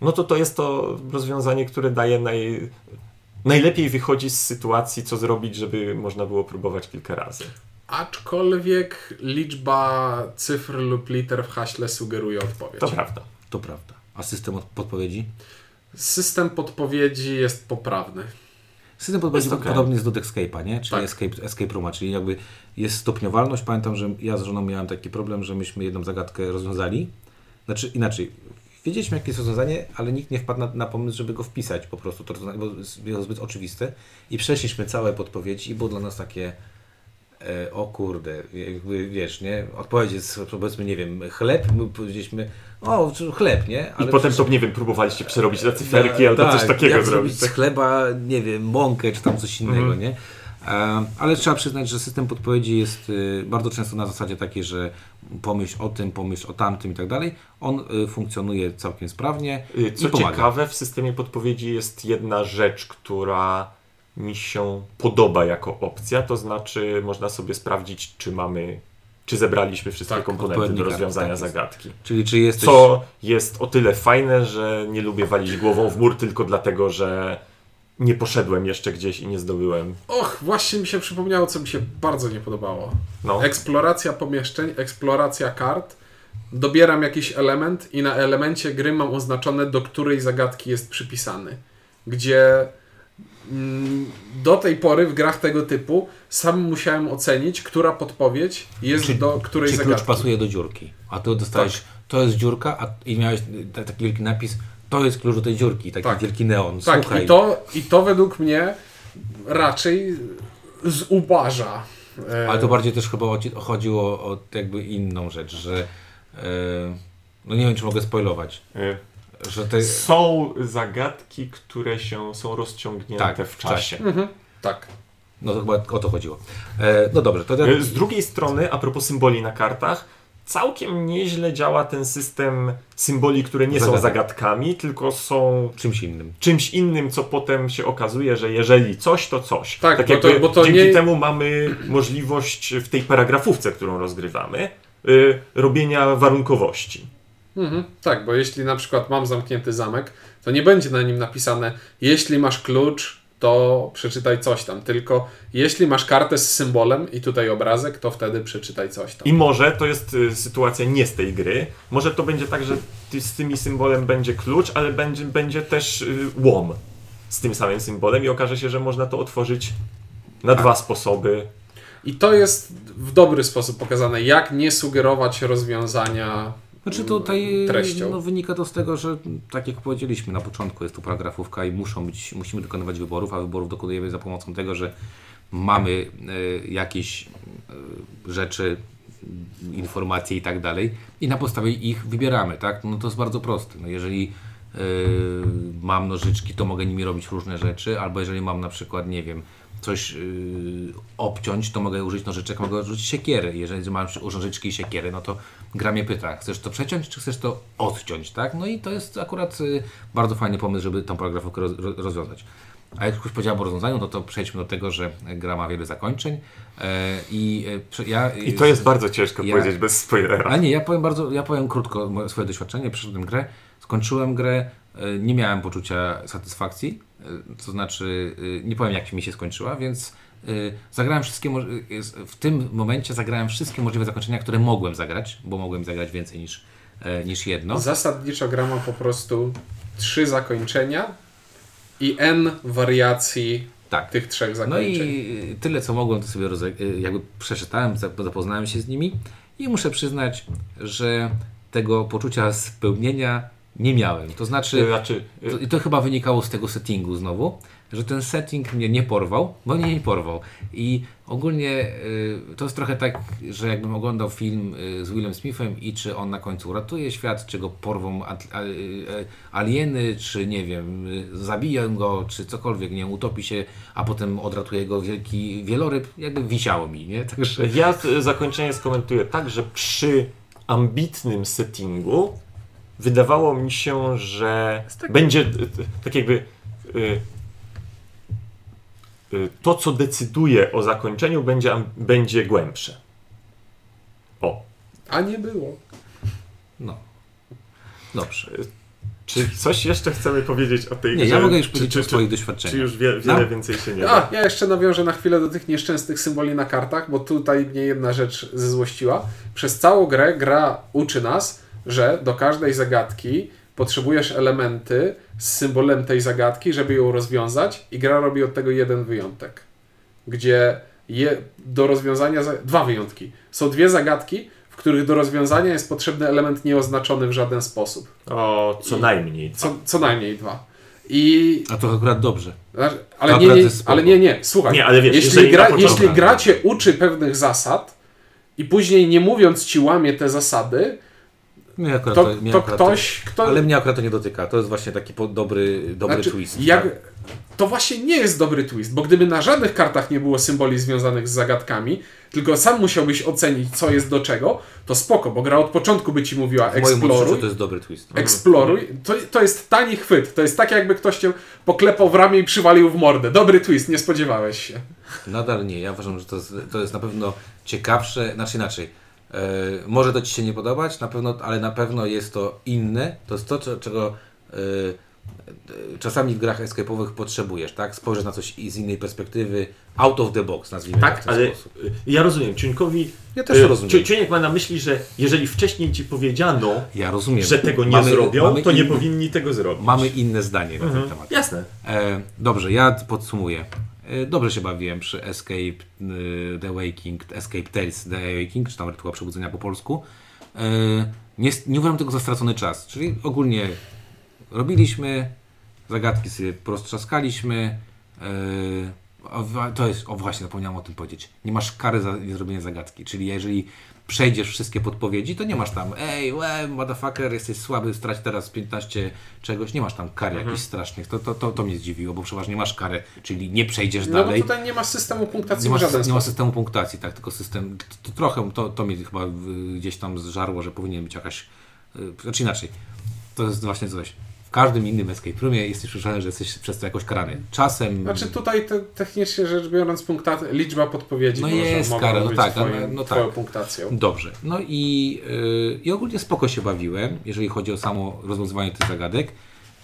no to to jest to rozwiązanie, które daje naj, najlepiej wychodzi z sytuacji, co zrobić, żeby można było próbować kilka razy. Aczkolwiek liczba cyfr lub liter w haśle sugeruje odpowiedź. To prawda. To prawda. A system od- podpowiedzi? System podpowiedzi jest poprawny. System podpowiedzi okej. podobny jest do Escape'a, nie? Czyli Tak. escape, escape Rooma, czyli jakby jest stopniowalność. Pamiętam, że ja z żoną miałem taki problem, że myśmy jedną zagadkę rozwiązali. Znaczy inaczej, wiedzieliśmy jakie jest rozwiązanie, ale nikt nie wpadł na, na pomysł, żeby go wpisać po prostu, to rozwiązanie, bo było zbyt oczywiste. I przeszliśmy całe podpowiedzi i było dla nas takie o kurde, jakby wiesz, nie? Odpowiedź jest powiedzmy, nie wiem, chleb, my powiedzieliśmy, o, chleb, nie? I potem przecież- to, nie wiem, próbowaliście przerobić na cyferki tak, albo coś tak, takiego jak zrobić. z chleba, nie wiem, mąkę czy tam coś innego, Mhm. nie? E, ale trzeba przyznać, że system podpowiedzi jest y, bardzo często na zasadzie takiej, że pomyśl o tym, pomyśl o tamtym i tak dalej. On y, funkcjonuje całkiem sprawnie Y, Co ciekawe, w systemie podpowiedzi jest jedna rzecz, która mi się podoba jako opcja, to znaczy można sobie sprawdzić, czy mamy, czy zebraliśmy wszystkie Tak, komponenty do kart, rozwiązania tak zagadki. Czyli czy jesteś... Co jest o tyle fajne, że nie lubię walić głową w mur tylko dlatego, że nie poszedłem jeszcze gdzieś i nie zdobyłem. Och, właśnie mi się przypomniało, co mi się bardzo nie podobało. No, Eksploracja pomieszczeń, eksploracja kart. Dobieram jakiś element i na elemencie gry mam oznaczone, do której zagadki jest przypisany. Gdzie do tej pory w grach tego typu sam musiałem ocenić, która podpowiedź jest Czy- do której czy klucz zagadki. pasuje do dziurki, a ty dostałeś, Tak. to jest dziurka, a, i miałeś taki wielki napis, to jest klucz do tej dziurki, taki Tak. wielki neon. Tak, Słuchaj, i to, i to według mnie raczej zubaża. e, Ale to bardziej też chyba chodzi- chodziło o jakby inną rzecz, że e, no nie wiem, czy mogę spoilować, y, że te, są zagadki, które się są rozciągnięte Tak, w czasie. Mhm, tak. no to chyba o to chodziło. E, no dobrze, to E, Z drugiej strony, a propos symboli na kartach, całkiem nieźle działa ten system symboli, które nie są zagadkami, tylko są czymś innym. czymś innym, co potem się okazuje, że jeżeli coś, to coś. Tak, bo jakby to- bo to dzięki nie- temu mamy możliwość w tej paragrafówce, którą rozgrywamy, y, robienia warunkowości. Mhm, tak, bo jeśli na przykład mam zamknięty zamek, to nie będzie na nim napisane, jeśli masz klucz, to przeczytaj coś tam, tylko jeśli masz kartę z symbolem i tutaj obrazek, to wtedy przeczytaj coś tam. I może to jest y, sytuacja nie z tej gry. Może to będzie tak, że ty, z tymi symbolem będzie klucz, ale będzie, będzie też y, łom z tym samym symbolem i okaże się, że można to otworzyć na dwa sposoby. I to jest w dobry sposób pokazane, jak nie sugerować rozwiązania Znaczy tutaj treścią. no, wynika to z tego, że tak jak powiedzieliśmy na początku, jest tu paragrafówka i muszą być, musimy dokonywać wyborów, a wyborów dokonujemy za pomocą tego, że mamy e, jakieś e, rzeczy, informacje i tak dalej i na podstawie ich wybieramy, tak? No to jest bardzo proste. No jeżeli e, mam nożyczki, to mogę nimi robić różne rzeczy, albo jeżeli mam na przykład, nie wiem, coś yy, obciąć, to mogę użyć nożyczek, mogę użyć siekiery. Jeżeli mam nożyczki i siekiery, no to gra mnie pyta, chcesz to przeciąć, czy chcesz to odciąć, tak? No i to jest akurat y, bardzo fajny pomysł, żeby tą paragrafówkę roz, roz- rozwiązać. A jak już powiedziałem o rozwiązaniu, no to przejdźmy do tego, że gra ma wiele zakończeń e, i e, ja... I to jest bardzo ciężko ja- powiedzieć bez spoilera. A nie, ja powiem bardzo, ja powiem krótko moje- swoje doświadczenie. Przeszedłem grę, skończyłem grę, e, nie miałem poczucia satysfakcji, e, to znaczy e, nie powiem jak mi się skończyła, więc zagrałem wszystkie, w tym momencie zagrałem wszystkie możliwe zakończenia, które mogłem zagrać, bo mogłem zagrać więcej niż, niż jedno. Zasadniczo gra ma po prostu trzy zakończenia i n wariacji Tak. tych trzech No zakończeń. i tyle, co mogłem, to sobie jakby przeczytałem, zap- zapoznałem się z nimi i muszę przyznać, że tego poczucia spełnienia nie miałem. To znaczy, Znaczy, to, i to chyba wynikało z tego settingu znowu, że ten setting mnie nie porwał, bo mnie nie porwał. I ogólnie y, to jest trochę tak, że jakbym oglądał film y, z Willem Smithem i czy on na końcu uratuje świat, czy go porwą y, y, alieny, czy nie wiem, y, zabiją go, czy cokolwiek, nie wiem, utopi się, a potem odratuje go wielki wieloryb, jakby wisiało mi, nie? Także Ja zakończenie skomentuję tak, że przy ambitnym settingu wydawało mi się, że będzie y, tak jakby y, y, to, co decyduje o zakończeniu, będzie, będzie głębsze. O. A nie było. no. Dobrze. Czy coś jeszcze chcemy powiedzieć o tej Nie, grze? ja mogę już powiedzieć czy, o swoich czy, doświadczeniach. czy już wie, wiele No. więcej się nie A, da? ja jeszcze nawiążę na chwilę do tych nieszczęsnych symboli na kartach, bo tutaj mnie jedna rzecz zezłościła. Przez całą grę gra uczy nas, że do każdej zagadki potrzebujesz elementy z symbolem tej zagadki, żeby ją rozwiązać i gra robi od tego jeden wyjątek. Gdzie je, do rozwiązania... Za, dwa wyjątki. Są dwie zagadki, w których do rozwiązania jest potrzebny element nieoznaczony w żaden sposób. O, co I- najmniej. Co, co najmniej dwa. I A to akurat dobrze. Znaczy, Ale nie, akurat nie, ale nie, nie, słuchaj. Nie, ale wiesz, jeśli, gra, jeśli gra cię uczy pewnych zasad i później nie mówiąc ci łamie te zasady, Mnie akurat to, mnie to akurat ktoś, kto... Ale mnie akurat to nie dotyka. To jest właśnie taki dobry, dobry znaczy, twist. jak, tak? To właśnie nie jest dobry twist, bo gdyby na żadnych kartach nie było symboli związanych z zagadkami, tylko sam musiałbyś ocenić, co jest do czego, to spoko, bo gra od początku by ci mówiła eksploruj, to jest dobry twist. eksploruj. To, to jest tani chwyt. To jest tak, jakby ktoś cię poklepał w ramię i przywalił w mordę. Dobry twist, nie spodziewałeś się. Nadal nie. Ja uważam, że to jest, to jest na pewno ciekawsze, znaczy inaczej. E, może to Ci się nie podobać, na pewno, ale na pewno jest to inne. To jest to, czego e, e, czasami w grach escape'owych potrzebujesz, tak? Spojrzeć na coś z innej perspektywy, out of the box, nazwijmy Tak, to w ten ale sposób. y, ja rozumiem. Ciuńkowi. Ja też rozumiem. Ciu- Ciuniek ma na myśli, że jeżeli wcześniej ci powiedziano, Ja rozumiem. że tego nie Mamy- zrobią, mamy to nie powinni tego zrobić. Mamy inne zdanie na Mhm. ten temat. Jasne. E, dobrze, ja podsumuję. E, dobrze się bawiłem przy Escape y, The Waking, Escape Tales The Waking, czy tam Rytuał Przebudzenia po polsku. E, nie, nie uważam tego za stracony czas. Czyli ogólnie robiliśmy, zagadki sobie poroztrzaskaliśmy. E, to jest, o właśnie, zapomniałem o tym powiedzieć. Nie masz kary za niezrobienie zagadki. Czyli jeżeli przejdziesz wszystkie podpowiedzi, to nie masz tam ej, łe, motherfucker, jesteś słaby, strać teraz 15 czegoś. Nie masz tam kar Mhm. jakichś strasznych. To, to, to, to mnie zdziwiło, bo przeważnie masz karę, czyli nie przejdziesz No dalej. tutaj nie ma systemu punktacji Nie ma, w żaden nie ma systemu punktacji, tak, tylko system, to, to trochę, to, to mnie chyba y, gdzieś tam zżarło, że powinien być jakaś, y, znaczy inaczej, to jest właśnie coś. W każdym innym escape roomie jesteś przyzwyczajony, że jesteś przez to jakoś karany. Czasem... Znaczy tutaj te, technicznie rzecz biorąc punkta, liczba podpowiedzi No jest kara, no tak, twoim, no- no tak. punktacją. Dobrze. No i, yy, i ogólnie spoko się bawiłem, jeżeli chodzi o samo rozwiązywanie tych zagadek.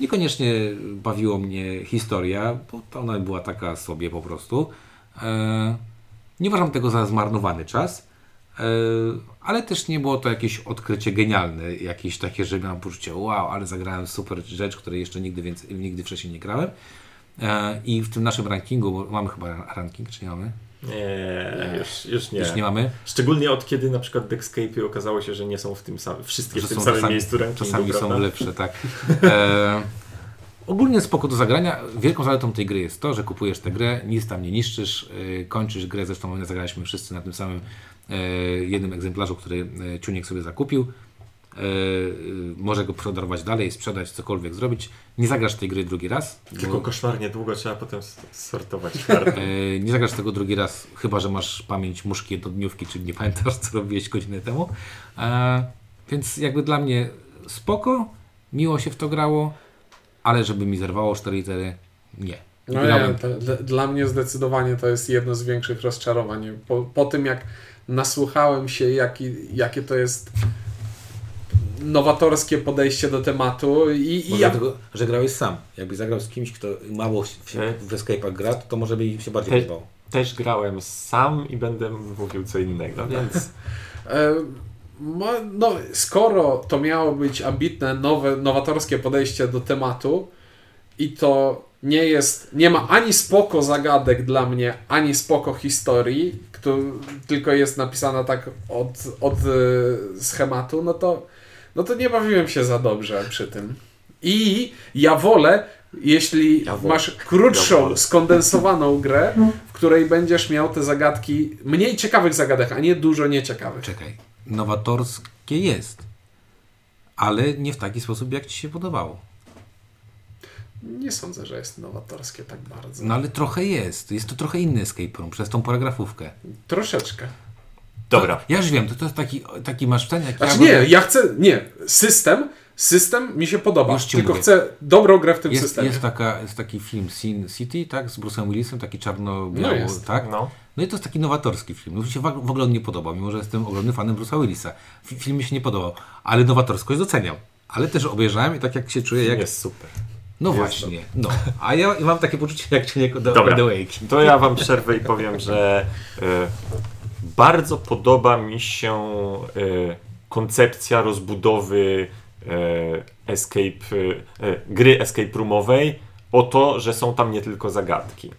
Niekoniecznie bawiło mnie historia, bo to ona była taka sobie po prostu. E, nie uważam tego za zmarnowany czas, ale też nie było to jakieś odkrycie genialne, jakieś takie, że miałem poczucie wow, ale zagrałem super rzecz, której jeszcze nigdy, więcej, nigdy wcześniej nie grałem. E, I w tym naszym rankingu, bo mamy chyba ranking, czy nie mamy? Nie, już, już nie. Już nie mamy. Szczególnie od kiedy na przykład Dexcape okazało się, że nie są w tym samym, wszystkie że w tym są samym czasami, miejscu rankingu, czasami są prawda? lepsze, tak. E, [LAUGHS] ogólnie spoko do zagrania. Wielką zaletą tej gry jest to, że kupujesz tę grę, nic tam nie niszczysz, e, kończysz grę, zresztą my zagraliśmy wszyscy na tym samym e, jednym egzemplarzu, który e, Ciuniek sobie zakupił. E, e, może go podarować dalej, sprzedać, cokolwiek zrobić. Nie zagrasz tej gry drugi raz. bo- Tylko koszmarnie długo trzeba potem sortować karty. E, nie zagrasz tego drugi raz, chyba że masz pamięć muszki jednodniówki, czyli nie pamiętasz, co robiłeś godzinę temu. E, więc jakby dla mnie spoko, miło się w to grało, ale żeby mi zerwało 4 litery, nie. No nie, to, dla, dla mnie zdecydowanie to jest jedno z większych rozczarowań. Po, po tym jak nasłuchałem się, jaki, jakie to jest nowatorskie podejście do tematu i, i ja, dlatego, że grałeś sam. Jakby zagrał z kimś, kto mało w, E? w Escape'ach gra, to, to może by się bardziej Te- podobało. też grałem sam i będę mówił co innego, [LAUGHS] więc E, No, skoro to miało być ambitne, nowe, nowatorskie podejście do tematu i to nie jest, nie ma ani spoko zagadek dla mnie, ani spoko historii, kto, tylko jest napisana tak od, od e, schematu, no to, no to nie bawiłem się za dobrze przy tym. I ja wolę, jeśli Ja wolę. masz krótszą, Ja skondensowaną grę, w której będziesz miał te zagadki, mniej ciekawych zagadek, a nie dużo nieciekawych. Czekaj, nowatorskie jest, ale nie w taki sposób, jak Ci się podobało. Nie sądzę, że jest nowatorskie tak bardzo. No ale trochę jest. Jest to trochę inny escape room przez tą paragrafówkę. Troszeczkę. dobra. Ja już wiem, to, to jest taki, taki masz ten, jak Znaczy ja nie, ja chcę, nie, system, system mi się podoba, tylko mówię. chcę dobrą grę w tym jest, systemie. jest, taka, jest taki film Sin City, tak, z Bruce'em Willisem, taki czarno-biało, No jest. tak? No. No i to jest taki nowatorski film. Mi się w ogóle on nie podobał, mimo że jestem ogromnym fanem Bruce'a Willisa. Fi- Film mi się nie podobał, ale nowatorskość doceniam. Ale też obejrzałem i tak jak się czuję, jak... Jest super. No jest właśnie, no. A ja mam takie poczucie, jak cię nie do, Dobra. The Wake. To ja wam przerwę i powiem, że e, bardzo podoba mi się e, koncepcja rozbudowy e, escape, gry escape roomowej o to, że są tam nie tylko zagadki.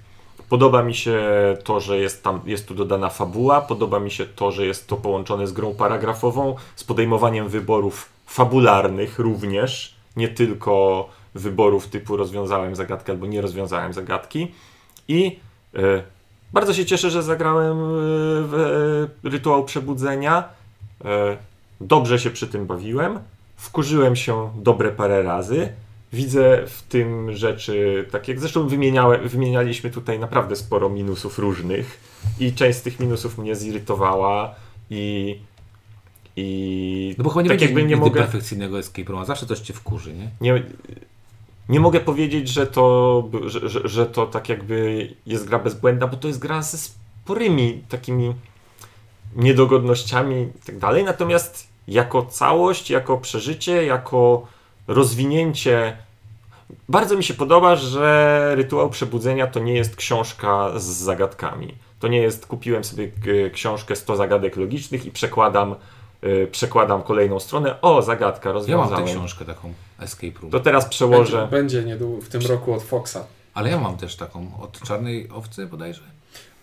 Podoba mi się to, że jest tam jest tu dodana fabuła, podoba mi się to, że jest to połączone z grą paragrafową, z podejmowaniem wyborów fabularnych również, nie tylko wyborów typu rozwiązałem zagadkę albo nie rozwiązałem zagadki. I e, bardzo się cieszę, że zagrałem e, w e, Rytuał Przebudzenia. Dobrze się przy tym bawiłem. Wkurzyłem się dobre parę razy. Widzę w tym rzeczy, tak jak zresztą wymieniałem, wymienialiśmy tutaj naprawdę sporo minusów różnych i część z tych minusów mnie zirytowała i i No bo chyba nie tak będzie jakby nie nigdy mogę perfekcyjnego escape rooma, zawsze coś cię wkurzy, nie? nie, nie mogę powiedzieć, że to, że, że, że to tak jakby jest gra bezbłędna, bo to jest gra ze sporymi takimi niedogodnościami i tak dalej. Natomiast jako całość, jako przeżycie, jako rozwinięcie. Bardzo mi się podoba, że Rytuał Przebudzenia to nie jest książka z zagadkami. To nie jest, kupiłem sobie e, książkę 100 zagadek logicznych i przekładam, e, przekładam kolejną stronę. O, zagadka, Ja mam rozwiązałem. tę książkę taką, Escape Room. To teraz przełożę. Będzie, będzie niedługo, w tym roku od Foxa. Ale ja mam też taką, od Czarnej Owcy bodajże.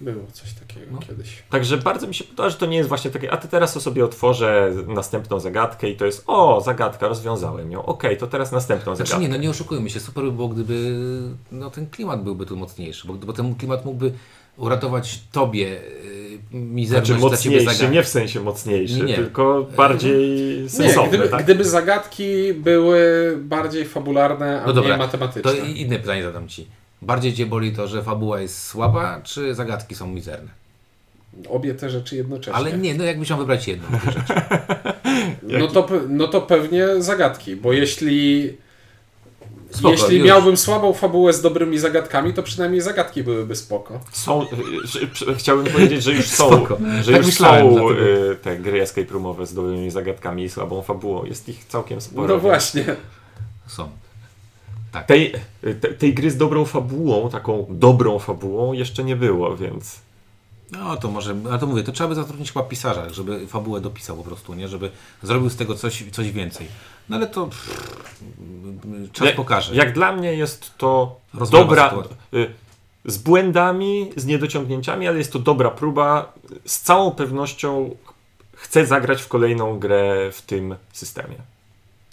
Było coś takiego No. kiedyś. Także bardzo mi się podoba, że to nie jest właśnie takie, a ty teraz to sobie otworzę następną zagadkę i to jest, o, zagadka, rozwiązałem ją, okej, to teraz następną Znaczy zagadkę. nie, no nie oszukujmy się, super by było, gdyby no, ten klimat byłby tu mocniejszy, bo, bo ten klimat mógłby uratować tobie yy, mizerność Znaczy dla ciebie nie w sensie mocniejszy, Nie, nie. tylko bardziej Nie, sensowny, gdyby, tak? gdyby zagadki były bardziej fabularne, a No dobra, mniej matematyczne. To i- inne pytanie zadam ci. Bardziej cię boli to, że fabuła jest słaba, czy zagadki są mizerne? Obie te rzeczy jednocześnie. Ale nie, no jakbyś miał wybrać jedną z tych rzeczy. No to, no to pewnie zagadki, bo jeśli, Spoko, jeśli już. miałbym słabą fabułę z dobrymi zagadkami, to przynajmniej zagadki byłyby spoko. Są, y, że, że- chciałbym powiedzieć, że już [LAUGHS] są, Spoko. że Tak już myślałem, są dlatego. y, te gry escape roomowe z dobrymi zagadkami i słabą fabułą. Jest ich całkiem sporo. No więc- właśnie. Są. Tak. Tej, te, tej gry z dobrą fabułą, taką dobrą fabułą jeszcze nie było, więc No to może, a to mówię, to trzeba by zatrudnić chyba pisarza, żeby fabułę dopisał po prostu, nie? Żeby zrobił z tego coś, coś więcej. No ale to pff, czas Jak- pokaże. Jak dla mnie jest to Rozmowa dobra, y, z błędami, z niedociągnięciami, ale jest to dobra próba. Z całą pewnością chcę zagrać w kolejną grę w tym systemie.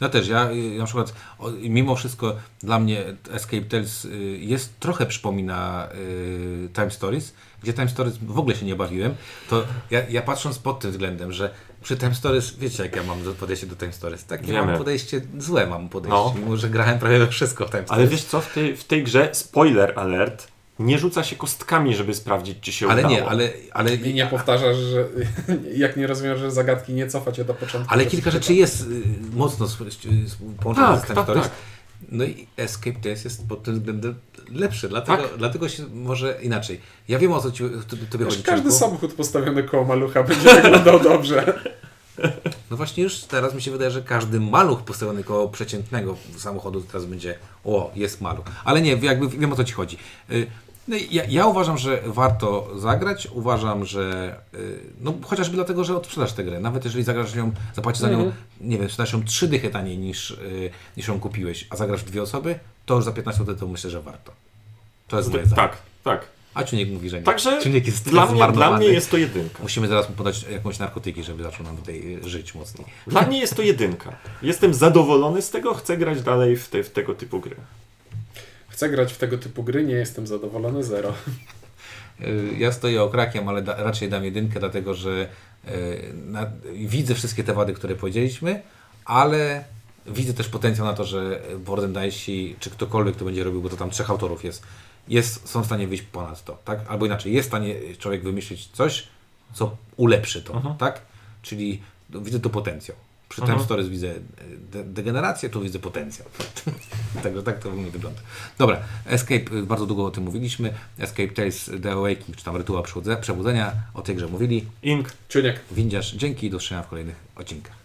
Ja też, ja na przykład mimo wszystko dla mnie Escape Tales y, jest trochę przypomina y, Time Stories, gdzie Time Stories w ogóle się nie bawiłem, to ja, ja patrząc pod tym względem, że przy Time Stories, wiecie jak ja mam podejście do Time Stories, takie Wiemy. mam podejście, złe mam podejście, No. mimo że grałem prawie we wszystko w Time Stories. Ale wiesz co, w tej, w tej grze, spoiler alert, nie rzuca się kostkami, żeby sprawdzić, czy się ale udało. nie, ale, ale, I nie powtarzasz, że [LAUGHS] jak nie rozwiążesz zagadki, nie cofać się do początku. ale że kilka rzeczy jest y, mocno s- połączonych Tak, z tak, tak. No i Escape Tales jest pod tym względem lepszy, dlatego, Tak. dlatego się może inaczej. Ja wiem o co ci, to, tobie Wiesz, chodzi. każdy Przemku. samochód postawiony koło malucha będzie wyglądał [LAUGHS] dobrze. Właśnie już teraz mi się wydaje, że każdy maluch postawiony koło przeciętnego samochodu teraz będzie o, jest maluch. Ale nie, jakby wiem o co ci chodzi. Y, No ja, ja uważam, że warto zagrać. Uważam, że y, no chociażby dlatego, że odsprzedasz tę grę. Nawet jeżeli zagrasz ją, zapłacisz za nią, Mhm. nie wiem, sprzedasz ją trzy dychy taniej niż, y, niż ją kupiłeś, a zagrasz w dwie osoby, to już za 15 zł to myślę, że warto. To jest moje zdanie. Tak, tak. A Czuniek mówi, że nie. Także Czuniek jest dla mnie, dla mnie jest to jedynka. Musimy zaraz mu podać jakąś narkotyki, żeby zaczął nam tutaj y, żyć mocniej. Dla mnie jest to jedynka. Jestem zadowolony z tego, chcę grać dalej w, te, w tego typu gry. Chcę grać w tego typu gry, nie jestem zadowolony, zero. Y, Ja stoję okrakiem, ale da, raczej dam jedynkę, dlatego że y, na, widzę wszystkie te wady, które powiedzieliśmy, ale widzę też potencjał na to, że Borderlands'i, czy ktokolwiek to będzie robił, bo to tam trzech autorów jest, jest, są w stanie wyjść ponad to, tak? Albo inaczej, jest w stanie człowiek wymyślić coś, co ulepszy to, Mhm. tak? Czyli no, widzę tu potencjał. Przy Mhm. Time Stories widzę e, de degenerację, tu widzę potencjał. [LAUGHS] Także tak to u mnie wygląda. Dobra, Escape, y, bardzo długo o tym mówiliśmy. Escape Tales The Awakening, czy tam Rytuał Przebudze- Przebudzenia, o tej grze mówili. Ink. Czuniek. Windziarz, dzięki i do zobaczenia w kolejnych odcinkach.